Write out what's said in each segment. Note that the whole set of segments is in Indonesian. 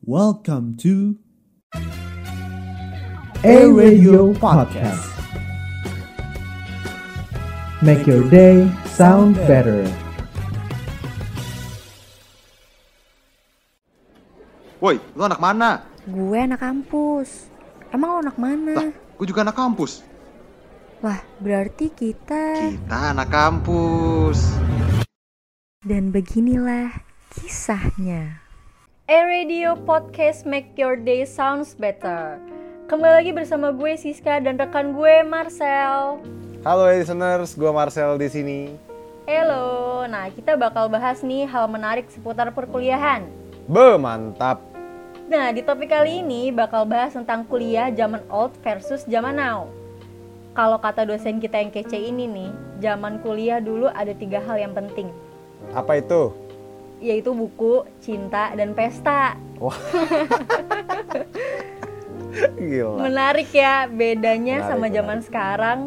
Welcome to A Radio Podcast. Make your day sound better. Woi, lu anak mana? Gue anak kampus. Emang lo anak mana? Lah, gue juga anak kampus. Wah, berarti kita... Kita anak kampus. Dan beginilah kisahnya. A-Radio Podcast Make Your Day Sounds Better. Kembali lagi bersama gue Siska dan rekan gue Marcel. Halo listeners, gue Marcel di sini. Halo, nah kita bakal bahas nih hal menarik seputar perkuliahan. Be, mantap. Nah di topik kali ini bakal bahas tentang kuliah zaman old versus zaman now. Kalau kata dosen kita yang kece ini nih Zaman kuliah dulu ada tiga hal yang penting. Apa itu? Yaitu buku, cinta, dan pesta Gila. Menarik ya, bedanya Menarik, sama menarik. zaman sekarang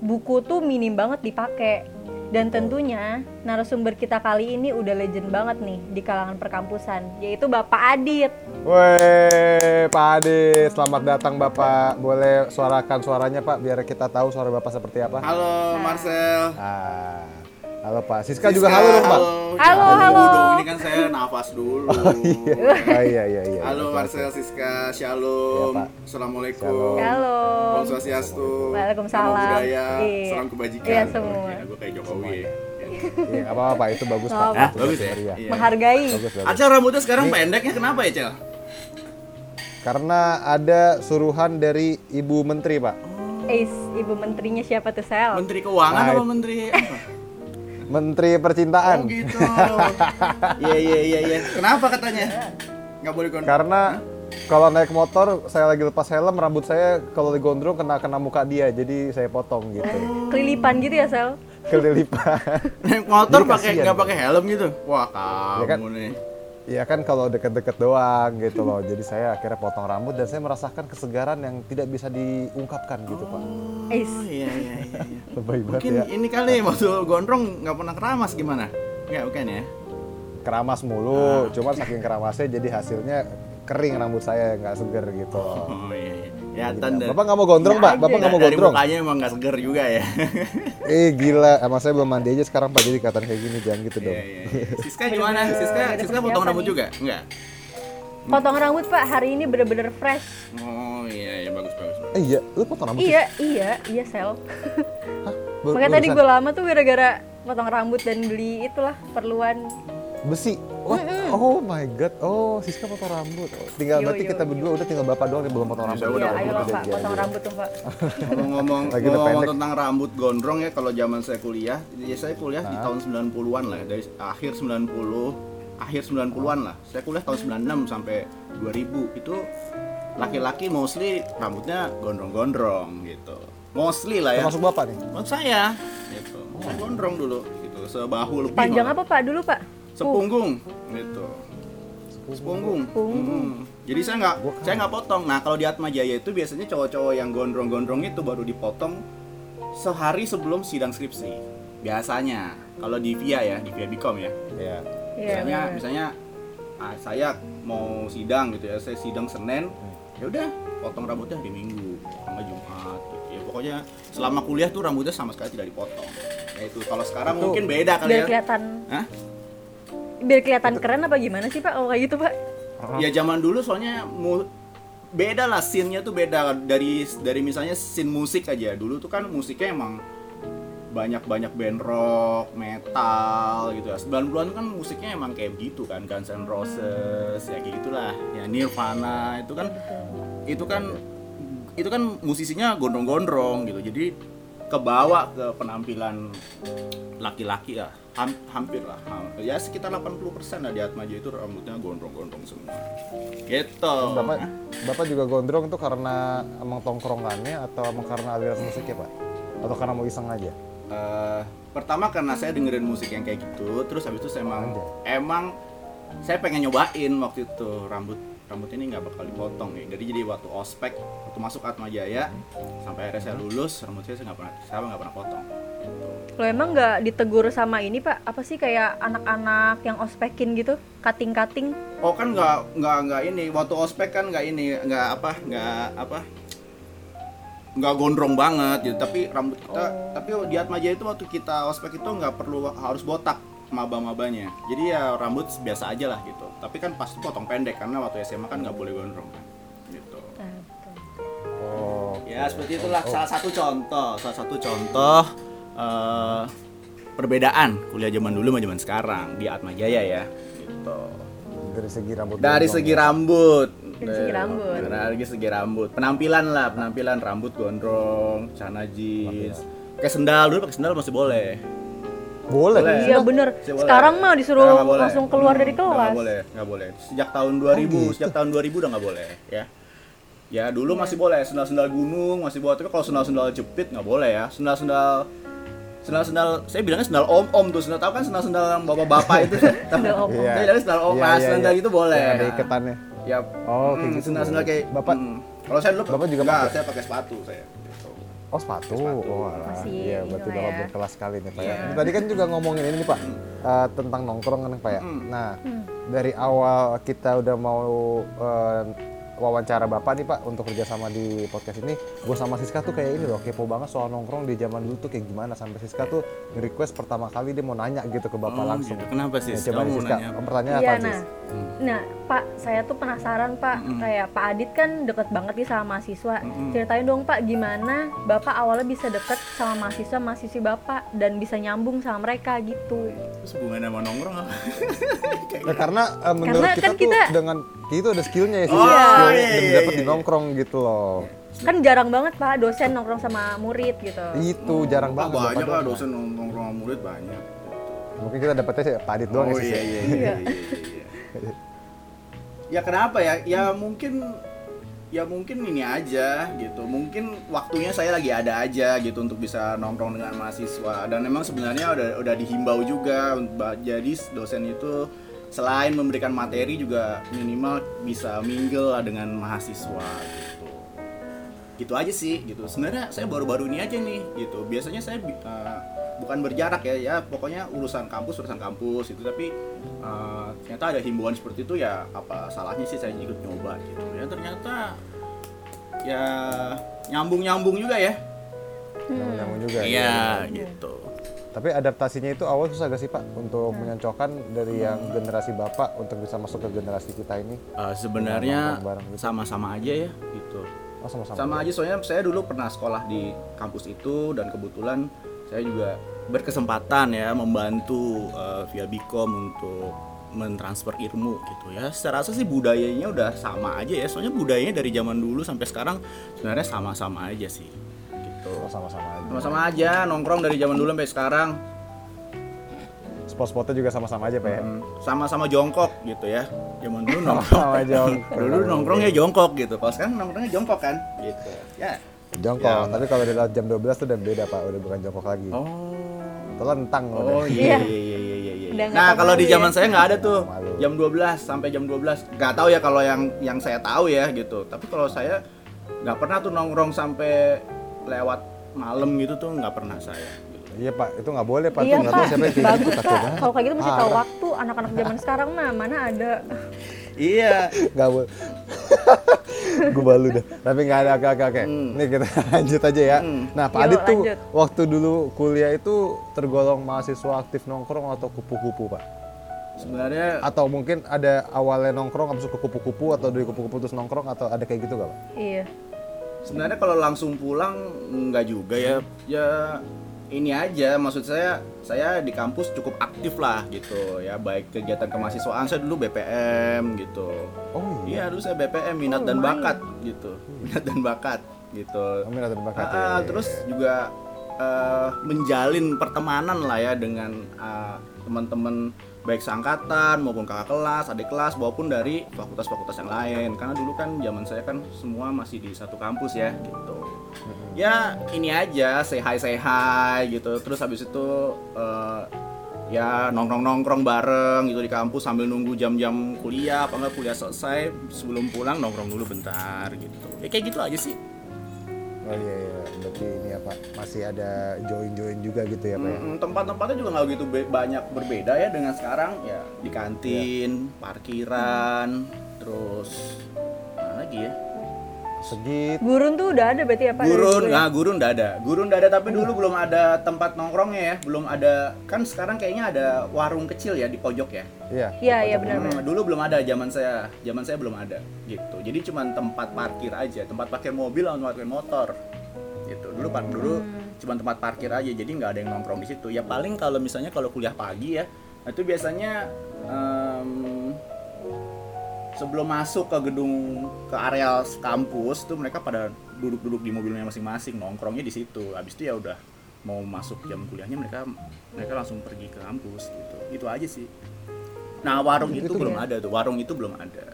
buku tuh minim banget dipakai. Dan tentunya narasumber kita kali ini udah legend banget nih di kalangan perkampusan, yaitu Bapak Adit. Weh, Pak Adi, selamat datang Bapak. Boleh suarakan suaranya Pak, biar kita tahu suara Bapak seperti apa. Halo Marcel. Ah, halo Pak. Siska, juga halo dong Pak. Halo, halo. dulu dong, Ini kan saya nafas dulu. Oh iya iya iya. Halo Marcel, Siska, Shalom. Iya, Pak. Assalamualaikum. Shalom. Halo. Om Swastiastu. Waalaikumsalam. Salam budaya, Iya. salam kebajikan. Iya, semua. Ya, gue kayak Jokowi. ya. Iya, apa apa itu bagus Pak. Oh, Itu bagus ya? Iya. Menghargai. Bagus bagus. Acel rambutnya sekarang pendeknya kenapa ya, Cel? Karena ada suruhan dari Ibu Menteri Pak. Eis, Ibu Menterinya siapa tuh Sel? Menteri Keuangan Baik. apa Menteri apa? Menteri Percintaan. Oh gitu. Iya iya iya iya. Kenapa katanya? Nggak boleh gondrong. Karena kalau naik motor saya lagi lepas helm rambut saya kalau digondrong kena kena muka dia jadi saya potong gitu. Kelilipan gitu ya Sel? Kelilipan. Naik motor pakai nggak pakai helm gitu. Wah Ya kan? kamu nih. Ya kan kalau deket-deket doang gitu loh. Jadi saya akhirnya potong rambut dan saya merasakan kesegaran yang tidak bisa diungkapkan gitu pak. Eis. Oh iya iya iya. iya. Lebay banget Mungkin ya. ini kali waktu gondrong nggak pernah keramas gimana? Nggak bukan ya? Keramas mulu, cuman saking keramasnya jadi hasilnya kering rambut saya nggak seger gitu. Oh iya iya. Ya Gitu. tanda. Bapak nggak mau gondrong pak? Bapak nggak mau dari gondrong? mukanya emang nggak seger juga ya. Eh gila, emang saya belum mandi aja sekarang pak jadi kelihatan kayak gini jangan gitu Iya dong. iya. iya. Siska gimana? Siska Siska potong rambut juga? Enggak. Potong rambut Pak, hari ini bener-bener fresh. Oh iya iya bagus bagus. bagus. Eh iya, lu potong rambut? Iya, iya, iya Sel. Baru- Makanya tadi gue lama tuh gara-gara potong rambut dan beli itulah perluan. besi. What? Oh my god. Oh, Siska potong rambut. Oh, tinggal Yo, berarti yo, kita yo. berdua udah tinggal bapak doang yang belum potong rambut. Udah, Iya, udah, ayo Pak, potong aja. rambut tuh Pak. Ngomong-ngomong Lagi udah ngomong pendek. tentang rambut gondrong ya kalau zaman saya kuliah, ya saya kuliah di tahun 90-an lah, dari akhir 90 akhir 90-an lah. Saya kuliah tahun 96 sampai 2000. Itu laki-laki mostly rambutnya gondrong-gondrong gitu. Mostly lah ya. Termasuk bapak nih. Menurut saya gitu. Saya gondrong dulu gitu, sebahu lebih. Panjang malah. apa Pak dulu Pak? Sepunggung gitu. Sepunggung. Mm. Jadi saya nggak saya nggak potong. Nah kalau di Atma Jaya itu biasanya cowok-cowok yang gondrong-gondrong itu baru dipotong sehari sebelum sidang skripsi. Biasanya kalau di Via ya, di Via Bikom ya. Iya. Iya, misalnya bener. misalnya ah, saya mau sidang gitu ya, saya sidang Senin, ya udah potong rambutnya hari Minggu sama Jumat gitu. Ya pokoknya selama kuliah tuh rambutnya sama sekali tidak dipotong. Ya itu kalau sekarang Itu- mungkin beda kali Biar ya. kelihatan Hah? Biar kelihatan keren apa gimana sih Pak kalau kayak gitu Pak? Ya zaman dulu soalnya mu beda lah scene-nya tuh beda dari dari misalnya scene musik aja. Dulu tuh kan musiknya emang banyak-banyak band rock, metal gitu ya. 90-an kan musiknya emang kayak gitu kan, Guns N' Roses, ya kayak gitulah. Ya Nirvana itu kan itu kan itu kan musisinya gondrong-gondrong gitu. Jadi kebawa ke penampilan laki-laki ya Ham- hampir lah. Ham- ya sekitar 80% lah di Atmaja itu rambutnya gondrong-gondrong semua. Gitu. Bapak Bapak juga gondrong tuh karena emang tongkrongannya atau emang karena aliran musiknya, Pak? Atau karena mau iseng aja? Eh, pertama karena saya dengerin musik yang kayak gitu terus habis itu saya emang emang saya pengen nyobain waktu itu. Rambut rambut ini nggak bakal dipotong nih jadi jadi waktu ospek waktu masuk Atma Jaya sampai akhirnya saya lulus rambut saya saya nggak pernah saya nggak pernah potong Lo emang nggak ditegur sama ini pak? Apa sih kayak anak-anak yang ospekin gitu, cutting-cutting? Oh kan nggak nggak nggak ini. Waktu ospek kan nggak ini nggak apa nggak apa nggak gondrong banget gitu. Tapi rambut kita tapi di Atmaja itu waktu kita ospek itu nggak perlu harus botak maba-mabanya. Jadi ya rambut biasa aja lah gitu. Tapi kan pasti potong pendek karena waktu SMA kan nggak boleh gondrong kan gitu Oh. ya seperti itulah salah satu contoh salah satu contoh eh, perbedaan kuliah zaman dulu sama zaman sekarang di Atmajaya ya gitu Dari segi rambut. dari gondrong segi ya. rambut Dari segi rambut. dari segi rambut penampilan lah penampilan rambut gondrong celana jeans kayak sendal dulu pakai sendal masih boleh Boleh. Boleh. Iya bener. Boleh. Sekarang mah disuruh boleh. langsung keluar dari kelas. nggak boleh nggak boleh sejak tahun 2000 gitu. sejak tahun 2000 udah nggak boleh ya ya dulu masih boleh sendal-sendal gunung masih boleh tapi kalau sendal-sendal jepit nggak boleh ya sendal-sendal sendal-sendal saya bilangnya sendal om-om tuh sendal tahu kan sendal-sendal yang bapak-bapak itu Sendal om. Iya. saya bilangnya sendal om Iya, nah, iya, sendal iya. gitu boleh Yang ada iketannya. ya Oh, kayak hmm, gitu sendal-sendal kayak Bapak- hmm. kalau saya dulu Bapak juga enggak, pakai? saya pakai sepatu saya gitu. Oh sepatu, Sepatu. oh alah. Iya, berarti bapak ya. berkelas sekali nih pak. ya. Iya. Tadi kan juga ngomongin ini nih pak eh, tentang nongkrong kan pak ya. Hmm. Nah dari awal kita udah mau eh, wawancara bapak nih pak untuk kerjasama di podcast ini, gue sama Siska tuh kayak ini loh kepo banget soal nongkrong di zaman dulu tuh kayak gimana sampai Siska tuh request pertama kali dia mau nanya gitu ke bapak Oh, langsung. gitu. Kenapa sih? Ya, coba nih, mau Siska, nanya apa? pertanyaan Iya apa nah, Sis? nah Pak, saya tuh penasaran Pak, kayak Pak Adit kan deket banget nih sama mahasiswa. Ceritain dong Pak, gimana Bapak awalnya bisa deket sama mahasiswa mahasiswi Bapak dan bisa nyambung sama mereka gitu. Terus hubungannya sama nongkrong apa? Nah, karena eh, menurut Karena kita kan tuh kita- dengan itu ada skillnya ya sih, Oh, skill iya, iya, dapat iya, di nongkrong gitu loh. Kan jarang banget Pak dosen nongkrong sama murid gitu. Itu jarang Ah, banget. banyak doang. dosen nongkrong sama murid banyak. Mungkin kita dapetnya sih Pak Adit doang oh ya Sis, iya ya? iya iya iya. ya kenapa ya? Ya mungkin ya mungkin ini aja gitu. Mungkin waktunya saya lagi ada aja gitu untuk bisa nongkrong dengan mahasiswa dan memang sebenarnya udah udah dihimbau juga jadi dosen itu selain memberikan materi juga minimal bisa mingle lah dengan mahasiswa gitu gitu aja sih gitu sebenarnya saya baru-baru ini aja nih gitu biasanya saya eh, bukan berjarak ya ya pokoknya urusan kampus urusan kampus itu tapi eh, ternyata ada himbauan seperti itu ya apa salahnya sih saya ikut nyoba gitu ya ternyata ya nyambung nyambung juga ya Nyambung juga. iya gitu Tapi adaptasinya itu awal susah gak sih Pak untuk menyocokkan dari yang generasi Bapak untuk bisa masuk ke generasi kita ini? Eh, sebenarnya gitu. sama-sama aja ya gitu Oh sama-sama. sama aja soalnya saya dulu pernah sekolah di kampus itu dan kebetulan saya juga berkesempatan ya membantu eh, via Bikom untuk mentransfer ilmu gitu ya. Secara rasa sih budayanya udah sama aja ya. Soalnya budayanya dari zaman dulu sampai sekarang sebenarnya sama-sama aja sih. Gitu. Oh, sama-sama aja. Sama-sama aja nongkrong dari zaman dulu sampai sekarang. Spot-spotnya juga sama-sama aja Pak ya? Sama-sama jongkok gitu ya. Zaman dulu nongkrong. Sama jong. dulu nongkrongnya jongkok gitu. Kalau sekarang nongkrongnya jongkok kan gitu. Ya. Jongkok, Ya. tapi kalau udah jam 12 tuh udah beda Pak, udah bukan jongkok lagi. Oh. Telentang Oh udah. iya Iya. iya iya iya iya. iya. Nah, kalau di ya. zaman saya nggak ada tuh. Malu. Jam 12 sampai jam 12. Nggak tahu ya kalau yang yang saya tahu ya gitu. Tapi kalau saya nggak pernah tuh nongkrong sampai lewat malam gitu tuh nggak pernah saya. gitu. Iya Pak, itu nggak boleh Pak, Iya Pak, siapa yang bagus Pak. Kalau kayak gitu mesti tahu waktu anak-anak zaman sekarang mah mana ada. Iya. Nggak boleh. gue balu dah. Tapi nggak ada, oke oke oke. Hmm. Nih kita lanjut aja ya. Hmm. Nah Pak Adit tuh lanjut. waktu dulu kuliah itu tergolong mahasiswa aktif nongkrong atau kupu-kupu Pak? Sebenarnya Atau mungkin ada awalnya nongkrong masuk ke kupu-kupu atau dari kupu-kupu terus nongkrong atau ada kayak gitu gak Pak? Iya. sebenarnya kalau langsung pulang nggak juga ya. Ya ini aja maksud saya saya di kampus cukup aktif lah gitu ya baik kegiatan kemahasiswaan saya dulu BPM gitu Oh Iya, dulu saya BPM minat Oh, dan bakat gitu. Minat dan bakat gitu. Kami rata bakat Ah, ya. terus juga eh, menjalin pertemanan lah ya dengan ah, teman-teman baik seangkatan maupun kakak kelas, adik kelas maupun dari fakultas-fakultas yang lain. Karena dulu kan zaman saya kan semua masih di satu kampus ya gitu. Ya ini aja say hi say hi gitu. Terus habis itu eh, ya nongkrong nongkrong bareng gitu di kampus sambil nunggu jam-jam kuliah apa enggak kuliah selesai sebelum pulang nongkrong dulu bentar gitu ya kayak gitu aja sih Oh iya iya, berarti ini apa? Masih ada join-join juga gitu ya Pak ya? Mm, tempat-tempatnya juga nggak gitu be- banyak berbeda ya dengan sekarang ya di kantin, parkiran, terus mana lagi ya? Segit. Gurun tuh udah ada berarti ya Pak? dari Gurun, ya? nah gurun udah ada. Gurun udah ada tapi dulu belum ada tempat nongkrongnya ya, belum ada. Kan sekarang kayaknya ada warung kecil ya di pojok ya. Iya. Iya, iya benar Hmm, dulu belum ada zaman saya, zaman saya belum ada gitu. Jadi cuma tempat parkir aja, tempat parkir mobil atau tempat parkir motor. Gitu. Dulu pak dulu cuma tempat parkir aja, jadi nggak ada yang nongkrong di situ. Ya paling kalau misalnya kalau kuliah pagi ya, nah itu biasanya em, sebelum masuk ke gedung ke area kampus tuh mereka pada duduk-duduk di mobilnya masing-masing nongkrongnya di situ. Habis itu ya udah mau masuk jam kuliahnya mereka mereka langsung pergi ke kampus gitu. Itu aja sih. Nah warung itu, Itu belum ya? ada tuh, warung itu belum ada.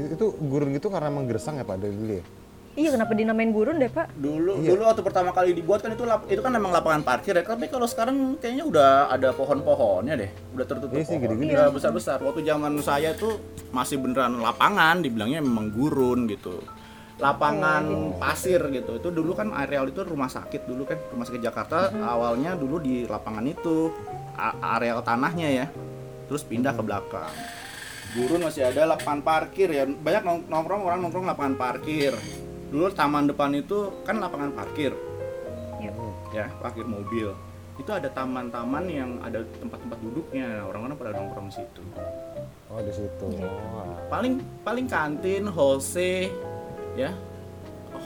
Itu gurun gitu karena emang gersang ya Pak dari dulu ya? Iya kenapa dinamain gurun deh Pak? Dulu Iya. dulu waktu pertama kali dibuat kan itu lap- itu kan memang lapangan parkir ya. Tapi kalau sekarang kayaknya udah ada pohon-pohonnya deh, udah tertutup Iya sih, pohon. gede-gede. Udah besar-besar. Waktu zaman saya tuh masih beneran lapangan, dibilangnya memang gurun gitu. Lapangan pasir gitu. Itu dulu kan areal itu rumah sakit dulu kan, rumah sakit Jakarta awalnya dulu di lapangan itu a- areal tanahnya ya. Terus pindah ke belakang. Gurun masih ada lapangan parkir ya. Banyak nong- nongkrong orang nongkrong lapangan parkir. Dulu taman depan itu kan lapangan parkir. Yep. Ya, parkir mobil. Itu ada taman-taman yang ada tempat-tempat duduknya. Orang-orang pada nongkrong di situ. Oh di situ. Iya. Oh, Paling paling kantin, hall C, ya.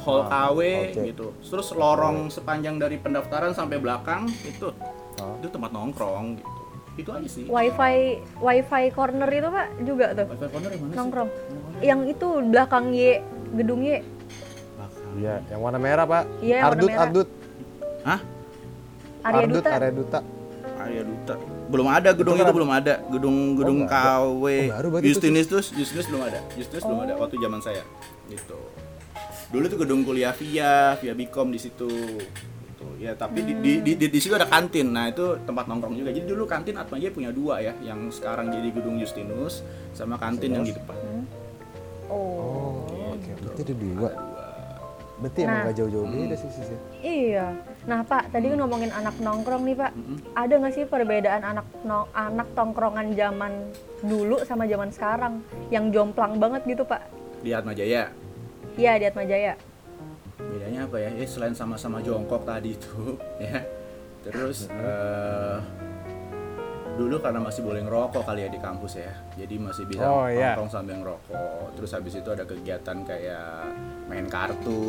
Hall Ah, KW oke. gitu. Terus lorong sepanjang dari pendaftaran sampai belakang itu Ah. itu tempat nongkrong gitu. Itu aja sih. Wifi wifi corner itu Pak juga tuh Wifi corner yang mana sih? nongkrong. Yang itu belakang Y gedung Y. Iya, yang warna merah Pak. Iya, yang warna Ardut, merah. Ardut. Hah? Arya Ardut, Duta. Arya Duta. Arya Duta. Belum ada gedung Itu itu, belum ada. Gedung gedung nggak ada. KW. Oh, baru berarti itu, Justinus Justinus belum ada. Justinus belum ada waktu zaman saya. Gitu. Dulu tuh gedung kuliah via via Bikom di situ. Gitu. Ya, tapi di, di, di, di, di situ ada kantin. Nah, itu tempat nongkrong juga. Jadi dulu kantin Atma Jaya punya dua ya, yang sekarang jadi gedung Justinus sama kantin yang di depan. Oh. Oh, oke. Berarti ada dua. Berarti emang Nah. gak jauh-jauh beda sih sih. Iya. Nah Pak, tadi kan ngomongin anak nongkrong nih Pak. Mm-mm. Ada nggak sih perbedaan anak no- anak tongkrongan zaman dulu sama zaman sekarang yang jomplang banget gitu Pak? Di Atma Jaya. Iya di Atma Jaya. bedanya apa ya? Eh, selain sama-sama jongkok tadi itu ya terus eh, dulu karena masih boleh ngerokok kali ya di kampus ya. Jadi masih bisa Oh, iya. nongkrong sambil ngerokok. Terus habis itu ada kegiatan kayak main kartu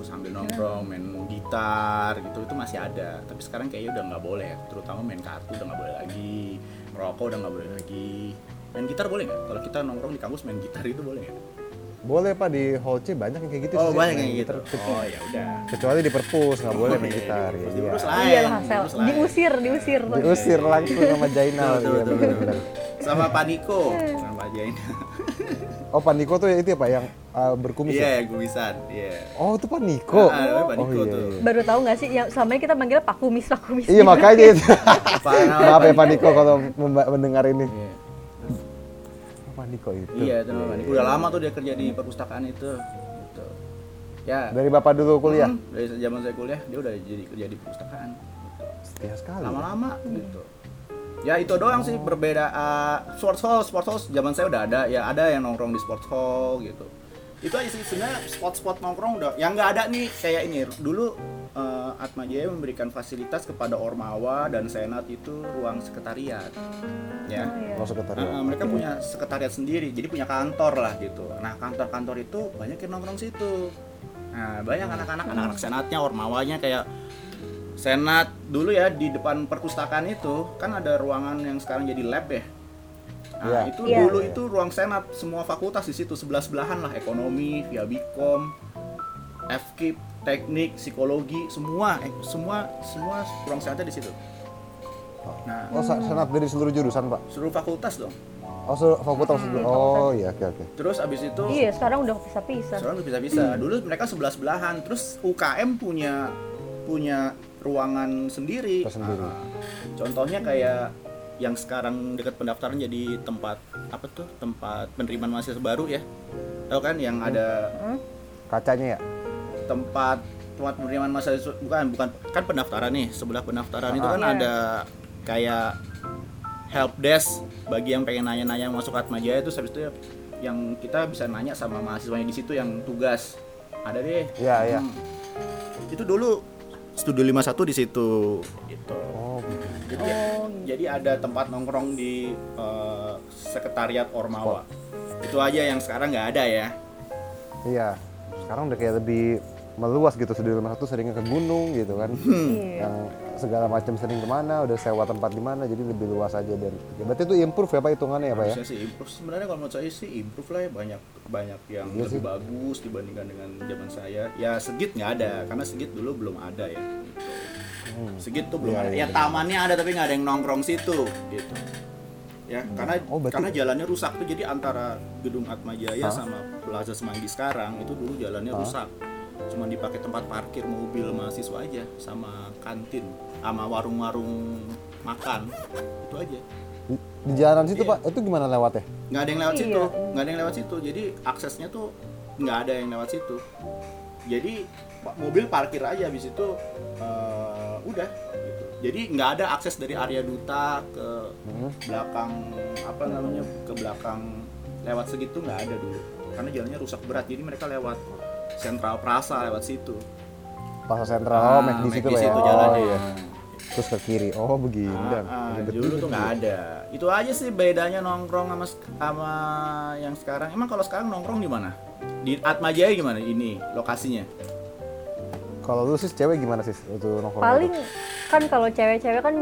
sambil nongkrong main gitar gitu. Itu masih ada. Tapi sekarang kayaknya udah nggak boleh ya. Terutama main kartu udah nggak boleh lagi. Ngerokok udah nggak boleh lagi. Main gitar boleh nggak? Kalau kita nongkrong di kampus main gitar itu boleh nggak Boleh Pak di hall C banyak yang kayak gitu oh sih, banyak yang gitu gitar. oh ya udah Kecuali di perpus nggak boleh main Iya, gitar. Ya, iya. Iya lah Sel. Diusir, diusir. Diusir langsung sama Jainal. Betul, Iya sama Pak Niko sama Pak Jain Oh Pak Niko tuh ya itu ya Pak yang uh, berkumis iya ya? yang gumisan iya Oh itu Pak Niko. Ah, Pak oh iya, tuh. iya. Baru tahu nggak sih? Yang selama kita manggilnya Pak Kumis, Pak Kumis. Iya makanya itu. Pak Maaf ya Pak Niko kalau mendengar ini. iya Niko itu. iya Pak Niko. Udah lama tuh dia kerja di perpustakaan itu gitu. Ya. Dari Bapak dulu kuliah. Hmm, dari zaman saya kuliah dia udah jadi kerja di perpustakaan. Setia sekali. lama-lama gitu. Ya itu doang sih berbeda uh, sports hall sports hall zaman saya udah ada. Ya ada yang nongkrong di sports hall gitu itu aja sih sebenarnya spot-spot nongkrong udah yang nggak ada nih kayak ini dulu uh, Atma Jaya memberikan fasilitas kepada Ormawa dan Senat itu ruang sekretariat ya iya. Oh sekretariat. Uh, mereka punya sekretariat sendiri, jadi punya kantor lah gitu. Nah kantor-kantor itu banyak yang nongkrong situ. Nah banyak anak-anak, anak-anak senatnya, ormawanya kayak senat dulu ya di depan perpustakaan itu kan ada ruangan yang sekarang jadi lab ya. Nah Iya. itu Iya. dulu itu ruang senat, semua fakultas di situ sebelah sebelahan lah, ekonomi, via bikom, FKIP, teknik, psikologi, semua, eh, semua, semua ruang senatnya di situ. Nah Oh senat dari seluruh jurusan Pak. seluruh fakultas dong. Oh seluruh fakultas dulu. Oh iya oke oke. Terus abis itu Iya, sekarang udah pisah-pisah. Sekarang udah bisa-bisa. Dulu mereka sebelah sebelahan. Terus UKM punya punya ruangan sendiri. Tersendiri. Ah, contohnya kayak yang sekarang dekat pendaftaran jadi tempat apa tuh tempat penerimaan mahasiswa baru ya. Tahu kan yang ada Kacanya ya? tempat tempat penerimaan mahasiswa bukan bukan kan pendaftaran nih sebelah pendaftaran itu Ah. kan Iya. ada kayak help desk bagi yang pengen nanya-nanya masuk Atma Jaya itu habis itu yang kita bisa nanya sama mahasiswanya di situ yang tugas ada deh Iya, iya. Hmm. itu dulu studio 51 di situ gitu Oh, jadi, jadi ada tempat nongkrong di eh, sekretariat Ormawa itu aja yang sekarang nggak ada ya iya. Sekarang udah kayak lebih meluas gitu. Studio 51 seringnya ke gunung gitu kan. Iya. Yang segala macam sering ke mana, udah sewa tempat di mana, jadi lebih luas aja dan ya, berarti itu improve ya Pak hitungannya ya Pak ya? Sih improve sebenarnya kalau menurut saya sih improve lah ya banyak banyak yang Iya lebih sih. bagus dibandingkan dengan zaman saya ya segit nggak ada karena segit dulu belum ada ya segit tuh belum Iya, ada iya, ya tamannya ada tapi nggak ada yang nongkrong situ gitu ya karena Oh, berarti- karena jalannya rusak tuh jadi antara gedung Atma Jaya Hah? sama Plaza Semanggi sekarang itu dulu jalannya rusak cuma dipakai tempat parkir mobil mahasiswa aja sama kantin sama warung-warung makan itu aja Di, di jalan situ Iya. Pak, itu gimana lewatnya? nggak ada yang lewat Iya. situ nggak ada yang lewat situ jadi aksesnya tuh nggak ada yang lewat situ jadi mobil parkir aja habis itu eh, udah gitu. jadi nggak ada akses dari area duta ke Hmm. belakang apa namanya ke belakang lewat segitu nggak ada dulu karena jalannya rusak berat jadi mereka lewat sentral Prasa lewat situ Pasar Sentral, Ah, oh, McD situ Pak ya? situ Oh, iya. Terus ke kiri, oh begini Ah, ah, dulu tuh nggak ada. Itu aja sih bedanya nongkrong sama sama yang sekarang. Emang kalau sekarang nongkrong di mana? Di Atma Jaya gimana ini lokasinya? Kalau lu sih cewek gimana sih itu nongkrong? paling itu? kan kalau cewek-cewek kan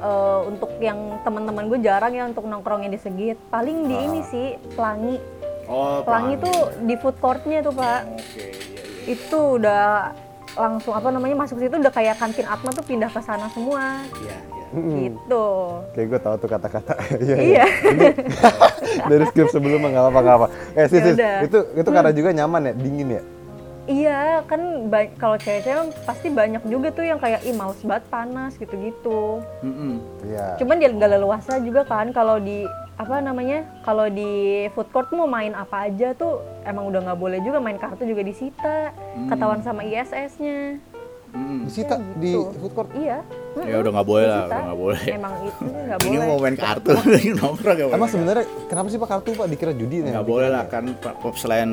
eh, untuk yang teman-teman gue jarang ya untuk nongkrongnya di Segit paling di ini sih Pelangi Oh, Pelangi tuh di food courtnya tuh pak Oke, iya iya. itu udah langsung apa namanya masuk situ udah kayak kantin Atma tuh pindah ke sana semua Iya, iya. Mm-mm. gitu Kayak gue tahu tuh kata-kata. Iya. iya Dari skrip sebelumnya nggak apa-apa. Eh sis, sis, Yaudah. itu itu karena juga nyaman ya, dingin ya. Iya kan ba- kalau cewek-cewek pasti banyak juga tuh yang kayak ih males banget panas gitu-gitu Mm-mm. Iya. cuman dia nggak leluasa juga kan kalau di apa namanya kalau di food court mau main apa aja tuh emang udah nggak boleh juga main kartu juga disita ketahuan sama ISS-nya Mm-mm. Disita di gitu. food court. iya Ya udah nggak boleh lah, udah nggak boleh. emang itu nggak Ini boleh mau main kartu, nongkrong nggak boleh. Emang sebenarnya kenapa sih Pak kartu Pak dikira judi nih? nggak boleh lah kan Pak, Pop, selain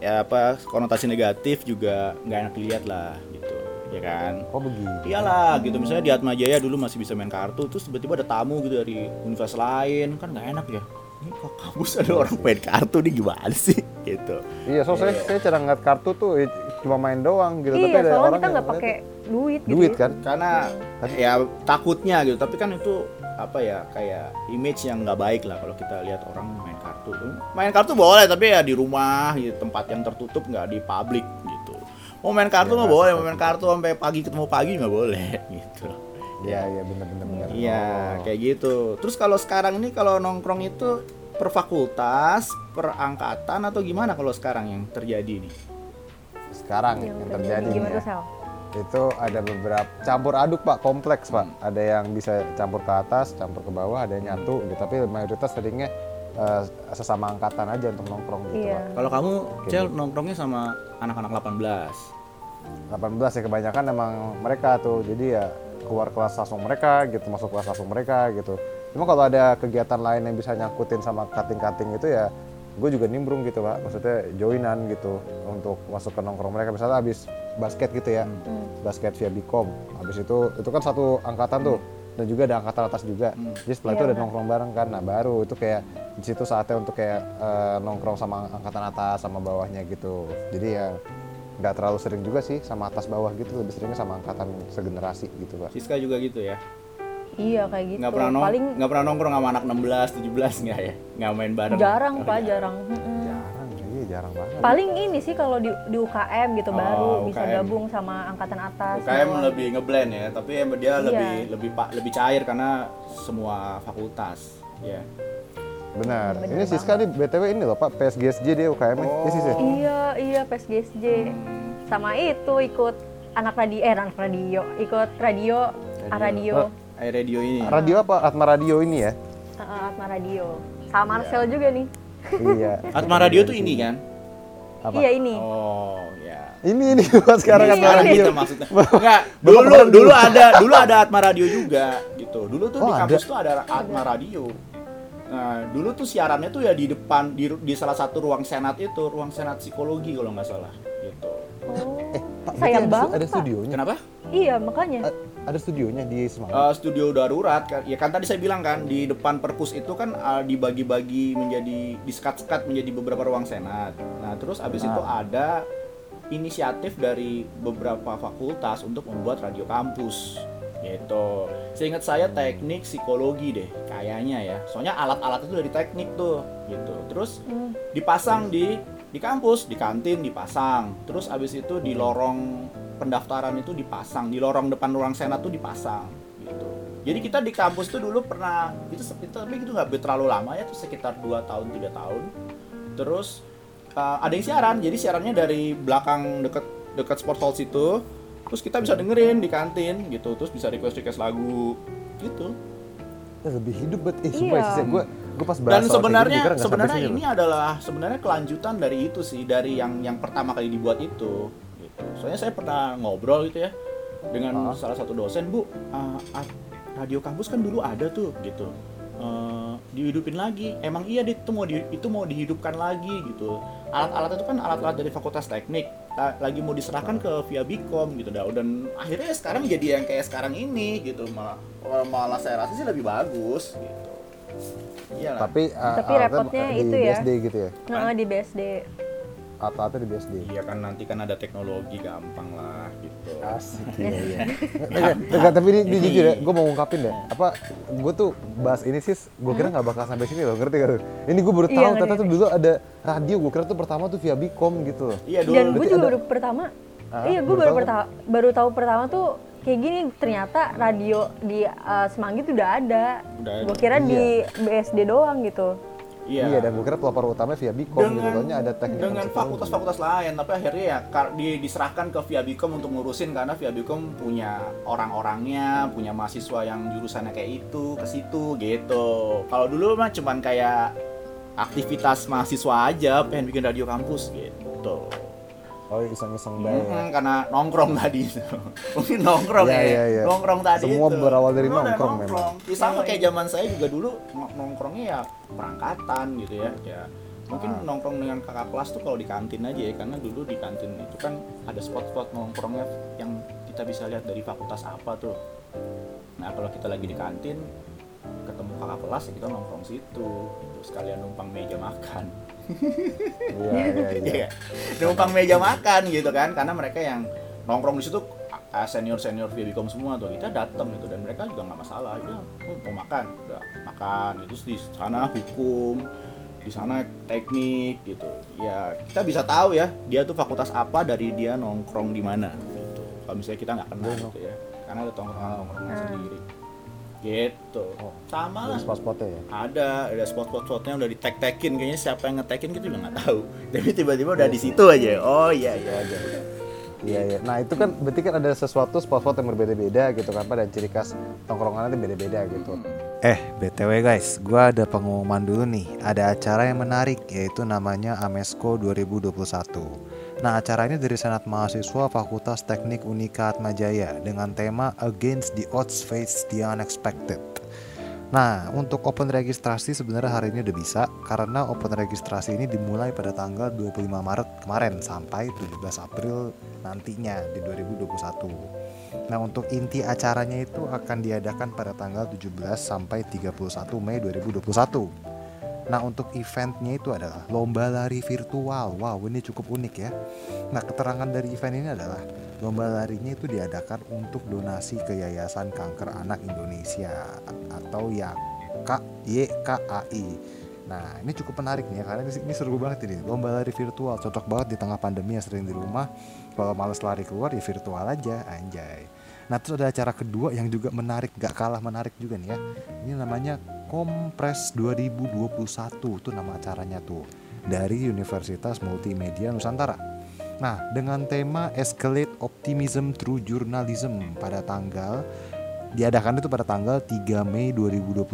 ya apa konotasi negatif juga nggak enak dilihat lah gitu. Ya kan? Oh begitu. iyalah gitu. Misalnya di Atma Jaya dulu masih bisa main kartu terus tiba-tiba ada tamu gitu dari universitas lain. Kan nggak enak ya. Ini kok kampus ada orang main kartu nih gimana sih? Gitu. Iya, so saya, saya cara ngeliat kartu tuh cuma main doang gitu. Tapi iya ada soalnya orang kita nggak pakai duit gitu duit ya. kan. karena ya takutnya gitu. Tapi kan itu apa ya kayak image yang nggak baik lah kalau kita lihat orang main kartu main kartu boleh tapi ya di rumah di tempat yang tertutup nggak di publik gitu mau main kartu nggak boleh mau main kartu sampai pagi ketemu pagi nggak boleh gitu Iya, iya benar-benar benar. Iya, Oh. kayak gitu. Terus kalau sekarang ini kalau nongkrong itu per fakultas, per angkatan atau gimana kalau sekarang yang terjadi nih? Sekarang yang yang terjadi gimana ya. itu ada beberapa campur aduk pak kompleks pak ada yang bisa campur ke atas campur ke bawah ada yang nyatu gitu tapi mayoritas seringnya eh, sesama angkatan aja untuk nongkrong gitu pak. Kalau kamu, Oke, Cel, nongkrongnya sama anak-anak 18. 18 ya kebanyakan emang mereka tuh. Jadi ya keluar kelas langsung mereka gitu masuk kelas langsung mereka gitu. Cuma kalau ada kegiatan lain yang bisa nyangkutin sama cutting-cutting itu ya gue juga nimbrung gitu pak. Maksudnya joinan gitu untuk masuk ke nongkrong mereka. Misalnya habis basket gitu ya. Basket via Bicom habis itu itu kan satu angkatan tuh dan juga ada angkatan atas juga. Jadi setelah itu Iya, ada nongkrong bareng kan. Nah baru itu kayak di situ saatnya untuk kayak eh, nongkrong sama angkatan atas sama bawahnya gitu. Jadi ya nggak terlalu sering juga sih sama atas bawah gitu. Lebih seringnya sama angkatan segenerasi gitu pak Siska juga gitu ya? iya kayak gitu. Nggak pernah, nong paling nggak pernah nongkrong sama anak 16, 17 nggak ya? Nggak main bareng? jarang Oh, pak jarang. Jarang jarang banget paling ini sih kalau di, di UKM gitu Oh, baru bisa UKM. gabung sama angkatan atas UKM bawah. lebih ngeblend ya, tapi emang dia Iya. lebih lebih pak lebih cair karena semua fakultas. Ya. benar Bener ini Siska nih btw ini loh pak PSGSJ dia UKM. Oh. Iya, ya? iya iya PSGSJ sama itu ikut anak radio eh anak radio ikut radio radio, radio. Eh, radio ini. radio apa Atma Radio ini ya Heeh, Atma radio sama Marcel juga nih iya Atma Radio tuh ini kan? apa iya ini Oh, ya. Ini ini gua sekarang Ini Atma Sekarang Radio. kita maksudnya. Enggak, dulu dulu ada dulu ada Atma Radio juga gitu. Dulu tuh di Oh, kampus tuh ada Atma Radio. Nah, dulu tuh siarannya tuh ya di depan di, di salah satu ruang senat itu, ruang senat psikologi kalau nggak salah gitu. Oh, Pak, berarti sayang ada, banget ada Pak. studionya. Kenapa? Iya makanya. A- Ada studionya di Semarang. Eh, studio darurat kan. Ya kan tadi saya bilang kan di depan perpus itu kan eh, dibagi-bagi menjadi disekat-sekat menjadi beberapa ruang senat. Nah terus abis itu ada inisiatif dari beberapa fakultas untuk membuat radio kampus. Gitu. Seingat saya teknik psikologi deh kayaknya ya. Soalnya alat-alat itu dari teknik tuh gitu. Terus Hmm. dipasang di di kampus di kantin dipasang. Terus abis itu di lorong pendaftaran itu dipasang di lorong depan ruang senat tuh dipasang gitu jadi kita di kampus tuh dulu pernah itu tapi itu nggak terlalu lama ya itu sekitar 2 tahun tiga tahun terus uh, ada yang siaran jadi siarannya dari belakang deket deket sport hall situ terus kita bisa dengerin di kantin gitu terus bisa request request lagu gitu Eh, lebih hidup banget. Eh, Iya. sih gue gue pas bahas dan soal kayak sebenarnya sebenarnya ini adalah sebenarnya kelanjutan dari itu sih dari yang yang pertama kali dibuat itu. Soalnya saya pernah ngobrol gitu ya dengan Ah. salah satu dosen bu uh, radio kampus kan dulu ada tuh gitu Eh, dihidupin lagi emang iya itu mau di, itu mau dihidupkan lagi gitu alat-alat itu kan alat-alat dari fakultas teknik La- lagi mau diserahkan ke via Bikom gitu dah dan akhirnya sekarang jadi yang kayak sekarang ini gitu malah malah saya rasa sih lebih bagus gitu Iya lah. Tapi, uh, Tapi repotnya di itu ya. BSD gitu ya. Nah, di BSD. Alat-alatnya di BSD. Iya kan nanti kan ada teknologi gampang lah gitu. Asik iya iya. Enggak, enggak, tapi ini, ini jujur ya, gue mau ngungkapin deh. Apa gue tuh bahas ini sih, gue kira nggak bakal sampai sini loh, ngerti gak? Ini gue baru Iya, tahu, ngerti, ternyata tuh dulu ada radio. Gue kira tuh pertama tuh via Bicom gitu loh. Iya dulu. Dan gue juga ada- baru pertama. Ah, iya, gue baru baru tahu. pertama baru tahu pertama tuh kayak gini ternyata radio di uh, Semanggi tuh udah ada. Udah ada. Gue kira Iya. di BSD doang gitu. Iya. Iya, dan gue kira pelopor utamanya via Bicom gitu. dengan, Soalnya ada teknik dengan fakultas-fakultas lain tapi akhirnya ya kar- di, diserahkan ke via Bicom untuk ngurusin karena via Bicom punya orang-orangnya punya mahasiswa yang jurusannya kayak itu ke situ gitu kalau dulu mah cuman kayak aktivitas mahasiswa aja pengen bikin radio kampus gitu Oh, iseng-iseng banget. Hmm, karena nongkrong tadi mungkin nongkrong Iya, ya iya, iya. nongkrong tadi Semua itu. berawal dari Semua nongkrong memang. Ya, sama kayak zaman saya juga dulu nong- nongkrongnya ya perangkatan gitu ya ya mungkin Ah. nongkrong dengan kakak kelas tuh kalau di kantin aja ya karena dulu di kantin itu kan ada spot-spot nongkrongnya yang kita bisa lihat dari fakultas apa tuh nah kalau kita lagi di kantin ketemu kakak kelas ya kita nongkrong situ terus sekalian numpang meja makan Iya, iya, iya. Iya. numpang meja makan gitu kan karena mereka yang nongkrong di situ senior senior Vibicom semua tuh kita datang gitu dan mereka juga nggak masalah. Ya oh, mau makan? Udah makan. Itu di sana hukum di sana teknik gitu. Ya kita bisa tahu ya dia tuh fakultas apa dari dia nongkrong di mana gitu. Kalau misalnya kita nggak kenal gitu ya karena ada tongkrongan tongkrongan sendiri gitu sama lah Ada spot-spotnya ya. ada ada spot-spot spotnya udah di tag tagin kayaknya siapa yang nge-tagin kita juga nggak tahu tapi tiba-tiba udah di situ aja oh iya iya Iya, iya. Nah, itu kan berarti kan ada sesuatu spot-spot yang berbeda-beda gitu kan, dan ciri khas tongkrongannya itu beda-beda gitu. Eh, BTW guys, gua ada pengumuman dulu nih. Ada acara yang menarik yaitu namanya Amesco 2021. Nah, acara ini dari Senat Mahasiswa Fakultas Teknik Unika Atmajaya dengan tema Against the Odds Face the Unexpected. Nah, untuk open registrasi sebenarnya hari ini udah bisa karena open registrasi ini dimulai pada tanggal 25 Maret kemarin sampai 17 April nantinya di 2021. Nah, untuk inti acaranya itu akan diadakan pada tanggal 17 sampai 31 Mei 2021. Nah, untuk eventnya itu adalah lomba lari virtual. Wow, ini cukup unik ya. Nah, keterangan dari event ini adalah lomba larinya itu diadakan untuk donasi ke Yayasan Kanker Anak Indonesia atau YKAI. Nah, ini cukup menarik nih ya karena ini seru banget ini. Lomba lari virtual cocok banget di tengah pandemi yang sering di rumah. Kalau males lari keluar ya virtual aja, anjay. Nah, terus ada acara kedua yang juga menarik, gak kalah menarik juga nih ya. Ini namanya Kompres 2021 itu nama acaranya tuh dari Universitas Multimedia Nusantara. Nah, dengan tema Escalate Optimism Through Journalism pada tanggal diadakan itu pada tanggal 3 Mei 2021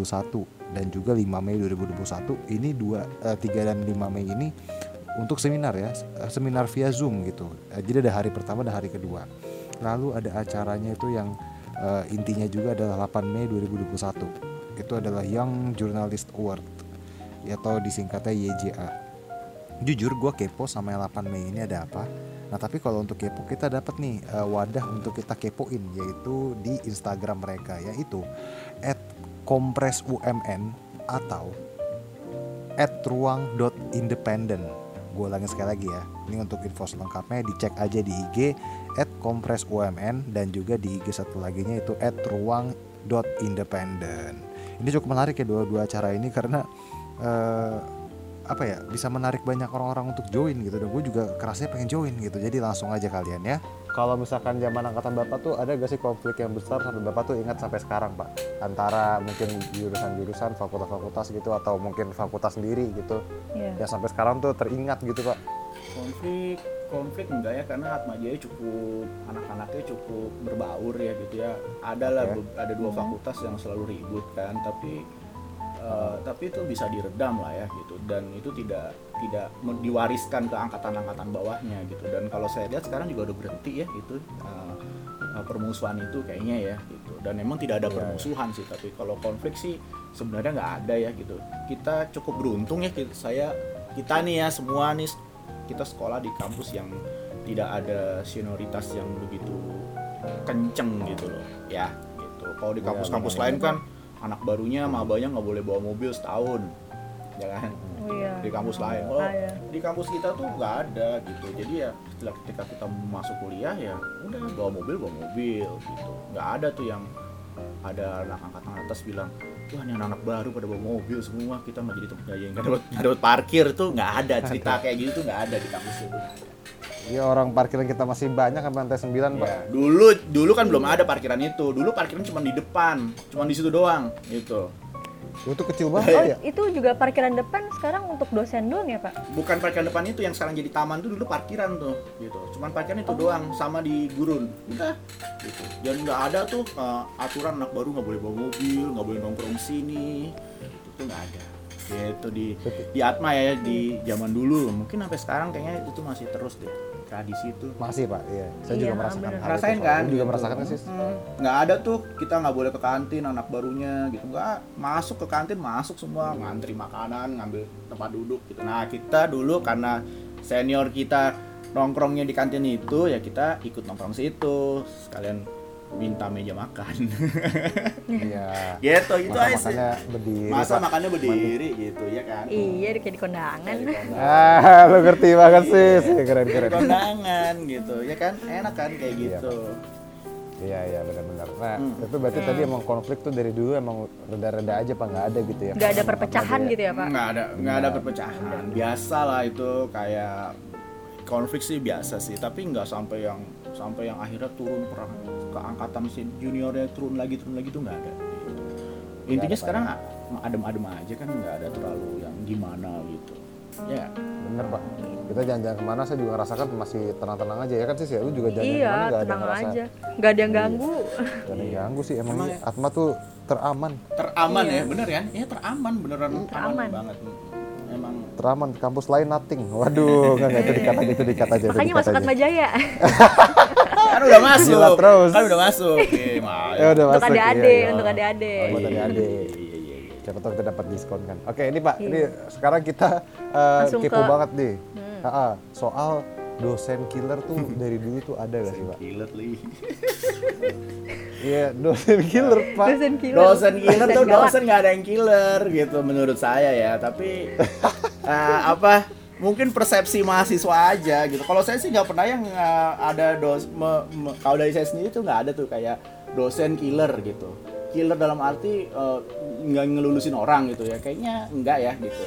dan juga 5 Mei 2021 ini dua eh, 3 dan 5 Mei ini untuk seminar ya, eh, seminar via Zoom gitu. Eh, Jadi ada hari pertama dan hari kedua. Lalu ada acaranya itu yang eh, intinya juga adalah 8 Mei 2021. Itu adalah Young Journalist Award atau disingkatnya YJA. Jujur gue kepo sama yang 8 Mei ini ada apa. Nah tapi kalau untuk kepo kita dapat nih eh, wadah untuk kita kepoin yaitu di Instagram mereka yaitu @kompresumn atau @ruang.independent. Gue ulangin sekali lagi ya. Ini untuk info selengkapnya dicek aja di IG @kompresumn dan juga di IG satu laginya itu @ruang.independent. Ini cukup menarik ya dua-dua acara ini karena eh, apa ya bisa menarik banyak orang-orang untuk join gitu. Dan gue juga kerasnya pengen join gitu. Jadi langsung aja kalian ya. Kalau misalkan zaman angkatan bapak tuh ada gak sih konflik yang besar sampai bapak tuh ingat sampai sekarang pak? Antara mungkin jurusan-jurusan fakultas-fakultas gitu atau mungkin fakultas sendiri gitu. Iya. yang sampai sekarang tuh teringat gitu pak konflik konflik enggak ya karena Atma Jaya cukup anak-anaknya cukup berbaur ya gitu ya. Ada lah Oke. be- ada dua fakultas yang selalu ribut kan tapi eh, tapi itu bisa diredam lah ya gitu. Dan itu tidak tidak diwariskan ke angkatan-angkatan bawahnya gitu. Dan kalau saya lihat sekarang juga udah berhenti ya itu eh, eh, permusuhan itu kayaknya ya gitu. Dan memang tidak ada Iya, permusuhan sih tapi kalau konflik sih sebenarnya nggak ada ya gitu. Kita cukup beruntung ya kita, saya kita nih ya semua nih kita sekolah di kampus yang tidak ada senioritas yang begitu kenceng gitu loh. Ya. Gitu. Kalau di Iya, kampus-kampus lain kan anak barunya mabanya nggak boleh bawa mobil setahun. Ya kan? Oh iya. di kampus lain. Kalau Ada. di kampus kita tuh nggak ada gitu. Jadi ya setelah ketika kita masuk kuliah ya udah bawa mobil bawa mobil gitu. Nggak ada tuh yang ada anak angkatan atas bilang wah ini anak-anak baru pada bawa mobil semua kita nggak jadi tempat nggak dapat nggak dapat parkir tuh nggak ada cerita kayak gitu tuh nggak ada di kampus itu ya orang parkiran kita masih banyak sampai lantai 9 pak. Ya, dulu dulu kan belum ada parkiran itu. Dulu parkiran cuma di depan cuma di situ doang gitu itu kecil Oh, banget ya itu juga parkiran depan sekarang untuk dosen doang ya, Pak? bukan parkiran depan itu yang sekarang jadi taman tuh dulu parkiran tuh gitu. Cuman parkiran itu doang sama di gurun. Udah. Gitu. Dan nggak ada tuh uh, aturan anak baru nggak boleh bawa mobil nggak boleh nongkrong di sini. Itu tuh nggak ada. Gitu di di Atma ya di zaman dulu. Mungkin sampai sekarang kayaknya itu masih terus deh tradisi itu. Masih pak iya. Saya Iya, juga merasakan bener. hal itu, Rasain kan? Juga Gitu. merasakan kan sih. Hmm, nggak ada tuh kita nggak boleh ke kantin anak barunya gitu. Nggak masuk ke kantin masuk semua. Ngantri makanan ngambil tempat duduk gitu. Nah kita dulu karena senior kita nongkrongnya di kantin itu ya kita ikut nongkrong situ. Sekalian minta meja makan iya gitu gitu aja sih berdiri masa Pak. makannya berdiri gitu ya kan Iya, kayak di kondangan. Di ah lu ngerti banget sih Iya. keren Di keren kondangan gitu ya kan enak kan kayak Iya, gitu Iya iya benar-benar. Nah Hmm. itu berarti tadi emang konflik tuh dari dulu emang reda-reda aja pak nggak ada gitu ya? Nggak ada perpecahan gitu ya, Pak? nggak ada nggak ada perpecahan biasa lah itu kayak konflik sih biasa sih tapi nggak sampai yang sampai yang akhirnya turun perang ke angkatan juniornya turun lagi turun lagi tuh nggak ada intinya ada, sekarang adem-adem aja kan nggak ada terlalu yang gimana gitu ya Bener pak. Kita jalan-jalan ke mana saya juga ngerasakan masih tenang-tenang aja ya kan sih ya lu juga jalan-jalan Iya, ke mana nggak ada tenang ngerasa aja. Nggak ada yang ganggu. nggak ada yang ganggu sih emang, ya? Atma tuh teraman teraman Iya. ya bener ya ya teraman beneran Teraman. aman banget emang teraman kampus lain nothing. Waduh nggak nggak itu dikat aja itu dikat aja. Makanya masuk. Atma Jaya. kan udah masuk Gila terus. kan udah masuk Oke, Maya. Ya udah untuk masuk. iya, adik-adik, iya. untuk adik-adik. Oh, buat adik-adik. Iya, iya, iya. Siapa tahu kita dapat diskon kan. Oke ini pak, Iya. ini sekarang kita uh, Langsung kepo ke- banget nih. Hmm. Ah, ah, soal dosen killer tuh dari dulu tuh ada gak sih pak? Li. Iya dosen killer pak. Dosen killer. dosen killer tuh galak. dosen nggak ada yang killer gitu menurut saya ya tapi eh, apa mungkin persepsi mahasiswa aja gitu. Kalau saya sih nggak pernah yang eh, ada dos me- me- kalau dari saya sendiri tuh nggak ada tuh kayak dosen killer gitu. Killer dalam arti eh, nggak ngelulusin orang gitu ya. Kayaknya enggak ya gitu.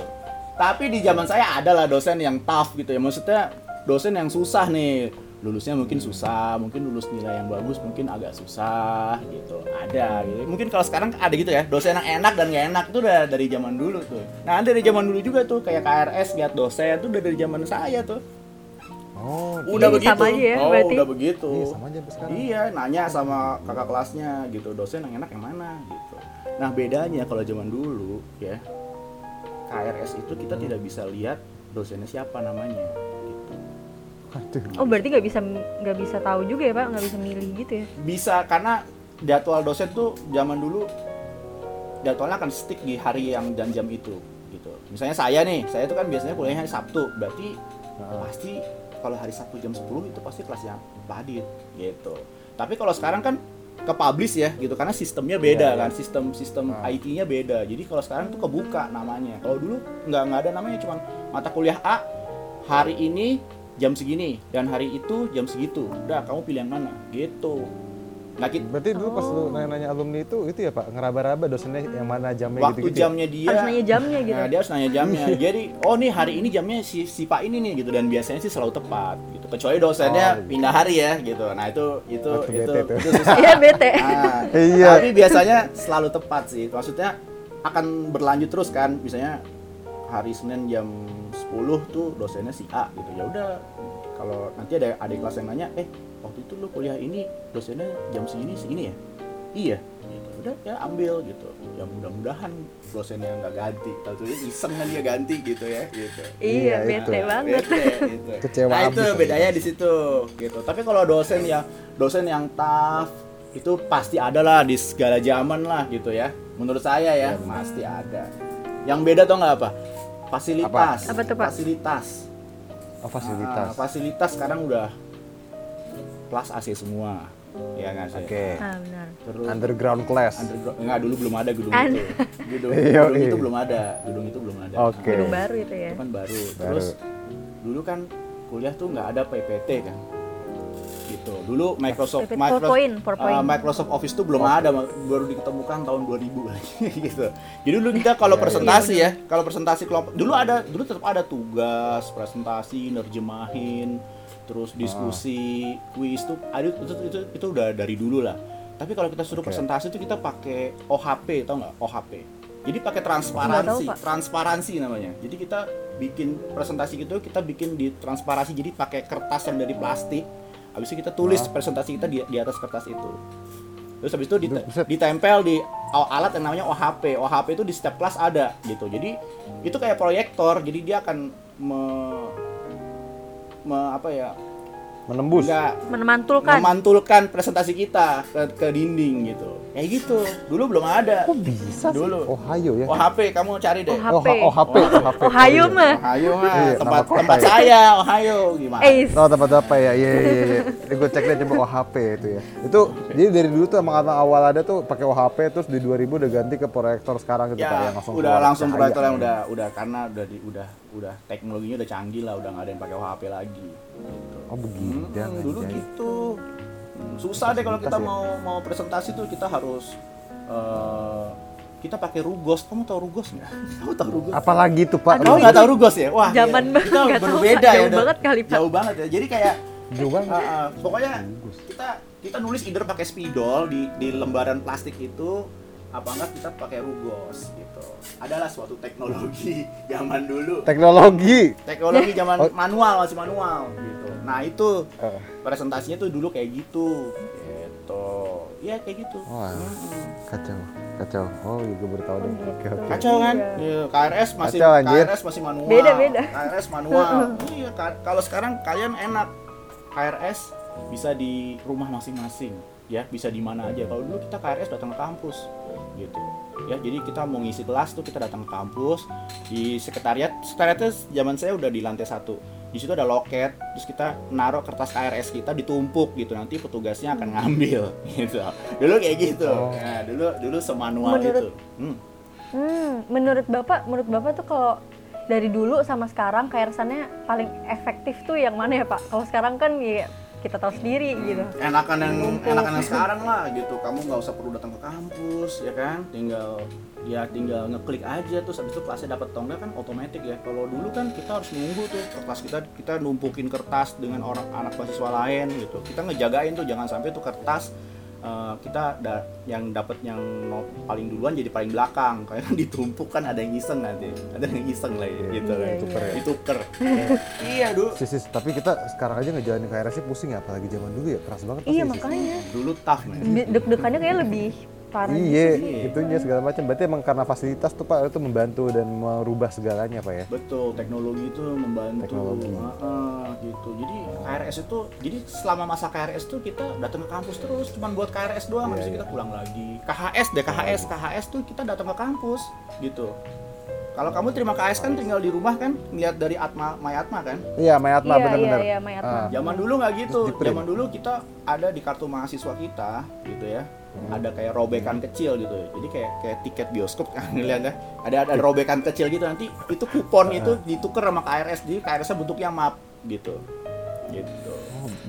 Tapi di zaman saya ada lah dosen yang tough gitu ya. Maksudnya dosen yang susah nih lulusnya mungkin susah mungkin lulus nilai yang bagus mungkin agak susah gitu. Ada gitu. Mungkin kalau sekarang ada gitu ya dosen yang enak dan nggak enak itu udah dari zaman dulu tuh. Nah dari zaman dulu juga tuh kayak KRS lihat dosen tuh udah dari zaman saya tuh. Oh, udah Iya, begitu. Sama aja ya, oh berarti. udah begitu. Iya, sama aja sekarang. iya nanya sama kakak kelasnya gitu dosen yang enak yang mana? gitu. Nah bedanya kalau zaman dulu ya KRS itu kita tidak bisa lihat dosennya siapa namanya gitu. Aduh. Oh berarti nggak bisa nggak bisa tahu juga ya pak, nggak bisa milih gitu ya? bisa karena jadwal dosen tuh zaman dulu jadwalnya akan stick di hari yang dan jam itu gitu misalnya saya nih saya tuh kan biasanya kuliahnya hari Sabtu berarti Nah, pasti kalau hari Sabtu jam 10 itu pasti kelasnya Pak Adit gitu tapi kalau sekarang kan ke publish ya gitu karena sistemnya beda Iya, iya. kan sistem sistem Ah. IT-nya beda jadi kalau sekarang tuh kebuka namanya kalau dulu nggak nggak ada namanya cuma mata kuliah A hari ini jam segini dan hari itu jam segitu udah kamu pilih yang mana gitu nah kita, Berarti dulu pas lu Oh. nanya-nanya alumni itu itu ya Pak, ngeraba-raba dosennya yang mana jamnya waktu gitu-gitu. ya? jamnya dia Harus nanya jamnya gitu. Nah, dia harus nanya jamnya. Jadi, oh nih hari ini jamnya si, si Pak ini nih gitu dan biasanya sih selalu tepat gitu. Kecuali dosennya Oh, gitu. pindah hari ya gitu. Nah, itu itu Waktu itu, bete tuh. itu susah. Iya bete. Nah, Iya. Tapi biasanya selalu tepat sih. Maksudnya akan berlanjut terus kan. Misalnya hari Senin jam 10 tuh dosennya si A gitu. Ya udah kalau nanti ada adik kelas yang nanya, "Eh, waktu itu lu kuliah ini dosennya jam segini segini ya?" Iya. Gitu. Udah ya ambil gitu. Ya mudah-mudahan dosennya nggak ganti. Tentunya iseng kan dia ganti gitu ya gitu. Iya, Iya bete banget. Bete, gitu. Kecewa Nah, itu bedanya di situ gitu. Tapi kalau dosen yang dosen yang tough itu pasti ada lah di segala zaman lah gitu ya. Menurut saya ya pasti ada. Yang beda tuh nggak apa? Fasilitas. Apa tuh, Pak? Fasilitas. Oh, fasilitas. Ah, fasilitas sekarang udah kelas AC semua. Ya nggak sih? Oke. Ah benar. Terus Underground class. underground enggak dulu belum ada gedung Un- itu. Gedung, gedung itu belum ada. Gedung itu belum ada. Oke. Gedung baru itu ya. Itu kan baru. Baru. Terus dulu kan kuliah tuh nggak ada PPT kan. Gitu. Dulu Microsoft Microsoft, PowerPoint, PowerPoint. uh, Microsoft Office tuh belum ada, baru ditemukan tahun 2000 lagi gitu. Jadi dulu kita kalau Iya, presentasi ya, kalau presentasi kelompok dulu ada dulu tetap ada tugas, presentasi, nerjemahin, terus diskusi, kuis tuh ada itu, itu, itu, udah dari dulu lah. Tapi kalau kita suruh presentasi itu kita pakai OHP, tau nggak? OHP. Jadi pakai transparansi, tahu, Pak. transparansi namanya. Jadi kita bikin presentasi gitu, kita bikin di transparansi. Jadi pakai kertas yang dari plastik. Habis itu kita tulis presentasi kita di, di atas kertas itu. Terus habis itu dite- ditempel di al- alat yang namanya OHP. OHP itu di setiap kelas ada gitu. Jadi itu kayak proyektor. Jadi dia akan me, me- apa ya? Menembus. Enggak Memantulkan. memantulkan presentasi kita ke, ke dinding gitu. Kayak gitu. Dulu belum ada. Kok bisa sih? Dulu. Ohio ya. OHP kamu cari deh. OHP. Oh, oh, HP, OHP. Ohio mah. Ohio mah Iya, tempat tempat ya. saya Ohio gimana? Eh, Oh tempat apa ya? Iya iya iya. Ini gue cek deh coba OHP itu ya. Itu jadi dari dulu tuh emang awal ada tuh pakai OHP terus di 2000 udah ganti ke proyektor sekarang gitu Pak ya yang langsung udah keluar langsung proyektor yang udah udah karena udah di udah udah teknologinya udah canggih lah udah nggak ada yang pakai OHP lagi. Oh begini. Hmm, dulu jangan. gitu. Hmm, Susah deh kalau kita ya? mau mau presentasi tuh kita harus eh, kita pakai rugos. Kamu tahu rugos nggak? Kamu tahu rugos? Apalagi tuh Pak. Kamu nggak tahu rugos ya? Wah, Zaman banget, kita tahu, berbeda Pak. ya. Jauh banget kali, Pak. Jauh banget ya. Jadi kayak Jauh banget. Ah, ah. pokoknya kita kita nulis either pakai spidol di di lembaran plastik itu apa enggak kita pakai rugos gitu. Adalah suatu teknologi zaman dulu. Teknologi. Teknologi zaman Oh. manual masih manual gitu. Nah, itu Eh. presentasinya tuh dulu kayak gitu. Gitu. Iya kayak gitu. Wah. Kacau, kacau. Oh, iya gue baru tahu deh. Oke, oke. Kacau kan? Iya. Iya, KRS masih Kacau, anjir. KRS masih manual. Beda, beda. KRS manual. iya, ka- kalau sekarang kalian enak. KRS bisa di rumah masing-masing, ya, bisa di mana aja. Kalau dulu kita KRS datang ke kampus gitu. Ya, jadi kita mau ngisi kelas tuh kita datang ke kampus di sekretariat. Sekretariatnya zaman saya udah di lantai satu. Di situ ada loket, terus kita naruh kertas KRS kita ditumpuk gitu. Nanti petugasnya akan ngambil gitu. Dulu kayak gitu. Oh. Ya, dulu dulu semanual Menurut- itu. Hmm. Hmm, menurut bapak, menurut bapak tuh kalau dari dulu sama sekarang KRS-annya paling efektif tuh yang mana ya pak? Kalau sekarang kan ya kita tahu sendiri gitu. enakan yang Numpuk. enakan yang sekarang lah gitu kamu nggak usah perlu datang ke kampus ya kan tinggal ya tinggal ngeklik aja terus habis itu kelasnya dapat atau enggak kan otomatis ya kalau dulu kan kita harus nunggu tuh kertas kita kita numpukin kertas dengan orang anak mahasiswa lain gitu kita ngejagain tuh jangan sampai tuh kertas eh, kita da- yang dapat yang no- paling duluan jadi paling belakang. Kayak ditumpuk kan ada yang iseng nanti. Ada yang iseng lah ya, gitu Iya, kan. tuker ya. dituker iya dulu Sis, sis, tapi kita sekarang aja ngejalanin KRS sih pusing ya, apalagi zaman dulu ya keras banget pasti Iya ya, Sis. makanya. Dulu tough De- deg-degannya kayak lebih parah Iya, gitu itunya segala macam. Berarti emang karena fasilitas tuh Pak itu membantu dan merubah segalanya Pak ya. Betul, teknologi itu membantu. Teknologi. Heeh, gitu. Jadi KRS itu, jadi selama masa KRS itu kita datang ke kampus terus, cuman buat KRS doang, Iya, habis itu iya. kita pulang lagi. KHS deh, KHS, KHS tuh kita datang ke kampus, gitu. Kalau kamu terima KHS kan tinggal di rumah kan, ngeliat dari Atma, My Atma kan. Iya, Mayatma Iya, benar-benar. iya, iya, Mayatma. Ah. Zaman dulu nggak gitu. Zaman dulu kita ada di kartu mahasiswa kita, gitu ya. Hmm. Ada kayak robekan kecil gitu. Jadi kayak kayak tiket bioskop kan ngeliat ya. Ada ada robekan kecil gitu nanti itu kupon itu ditukar sama KRS. Jadi KRS-nya bentuknya map gitu. Gitu.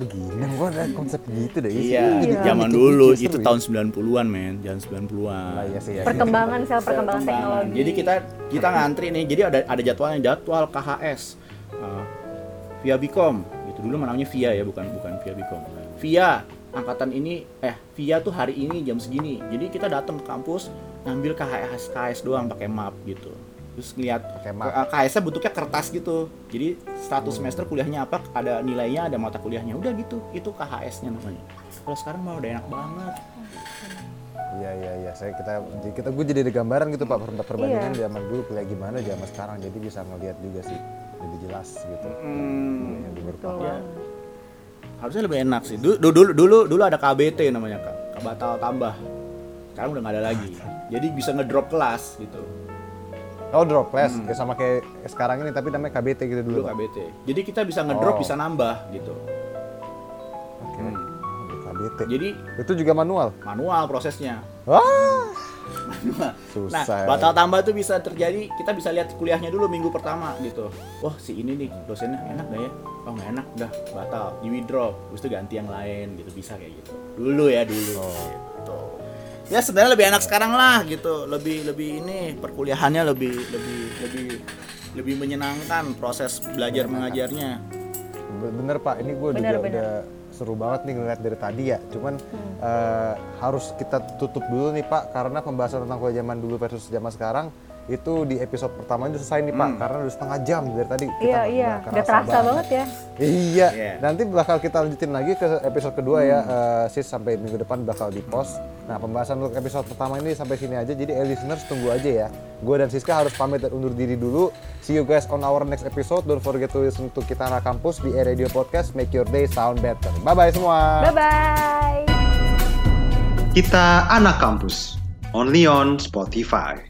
Begini gua ada konsep gitu deh. Iya, Jadi zaman dulu itu tahun 90-an, men. Tahun 90-an. Nah, iya sih ya. perkembangan sel perkembangan teknologi Jadi kita kita ngantri nih. Jadi ada ada jadwalnya, jadwal KHS. Uh, via Bicom. Gitu dulu namanya Via ya, bukan bukan via Bicom. Via angkatan ini eh Via tuh hari ini jam segini. Jadi kita datang ke kampus ngambil KHS KHS doang pakai map gitu. Terus ngeliat uh, KHS-nya bentuknya kertas gitu. Jadi status semester kuliahnya apa, ada nilainya, ada mata kuliahnya. Udah gitu. Itu KHS-nya namanya. Kalau sekarang mah udah enak banget. Iya iya iya. Saya kita kita gue jadi ada gambaran gitu Pak per- perbandingan Iya. zaman dulu kuliah gimana zaman sekarang. Jadi bisa ngeliat juga sih lebih jelas gitu. Hmm. Yang lebih Betul. Ya. harusnya lebih enak sih dulu dulu dulu, dulu ada KBT namanya kak batal tambah sekarang udah nggak ada lagi jadi bisa ngedrop kelas gitu Oh drop class Hmm. kayak sama kayak sekarang ini tapi namanya KBT gitu dulu dulu. Pak. KBT jadi kita bisa ngedrop Oh. bisa nambah gitu Oke. Hmm. Oh, KBT. jadi Itu juga manual. manual prosesnya Wah, manual nah susah. ya. batal tambah tuh bisa terjadi kita bisa lihat kuliahnya dulu minggu pertama gitu wah si ini nih dosennya enak gak ya oh nggak enak udah batal di withdraw terus itu ganti yang lain gitu bisa kayak gitu dulu ya dulu gitu ya sebenarnya lebih enak sekarang lah gitu lebih lebih ini perkuliahannya lebih lebih lebih lebih menyenangkan proses belajar mengajarnya Bener Pak, ini gue juga bener. udah seru banget nih ngeliat dari tadi ya. Cuman Hmm. eh, harus kita tutup dulu nih Pak, karena pembahasan tentang kuliah zaman dulu versus zaman sekarang itu di episode pertama itu selesai nih Pak, karena udah setengah jam dari tadi. kita iya iya udah terasa banget ya Iya, Iya. nanti bakal kita lanjutin lagi ke episode kedua ya, eh, sis sampai minggu depan bakal di post. Nah pembahasan untuk episode pertama ini sampai sini aja, jadi eh, listeners tunggu aja ya. Gue dan Siska harus pamit dan undur diri dulu. See you guys on our next episode. Don't forget to listen to kita anak kampus di E Radio Podcast. Make your day sound better. Bye bye semua. bye bye Kita anak kampus. Only on Spotify.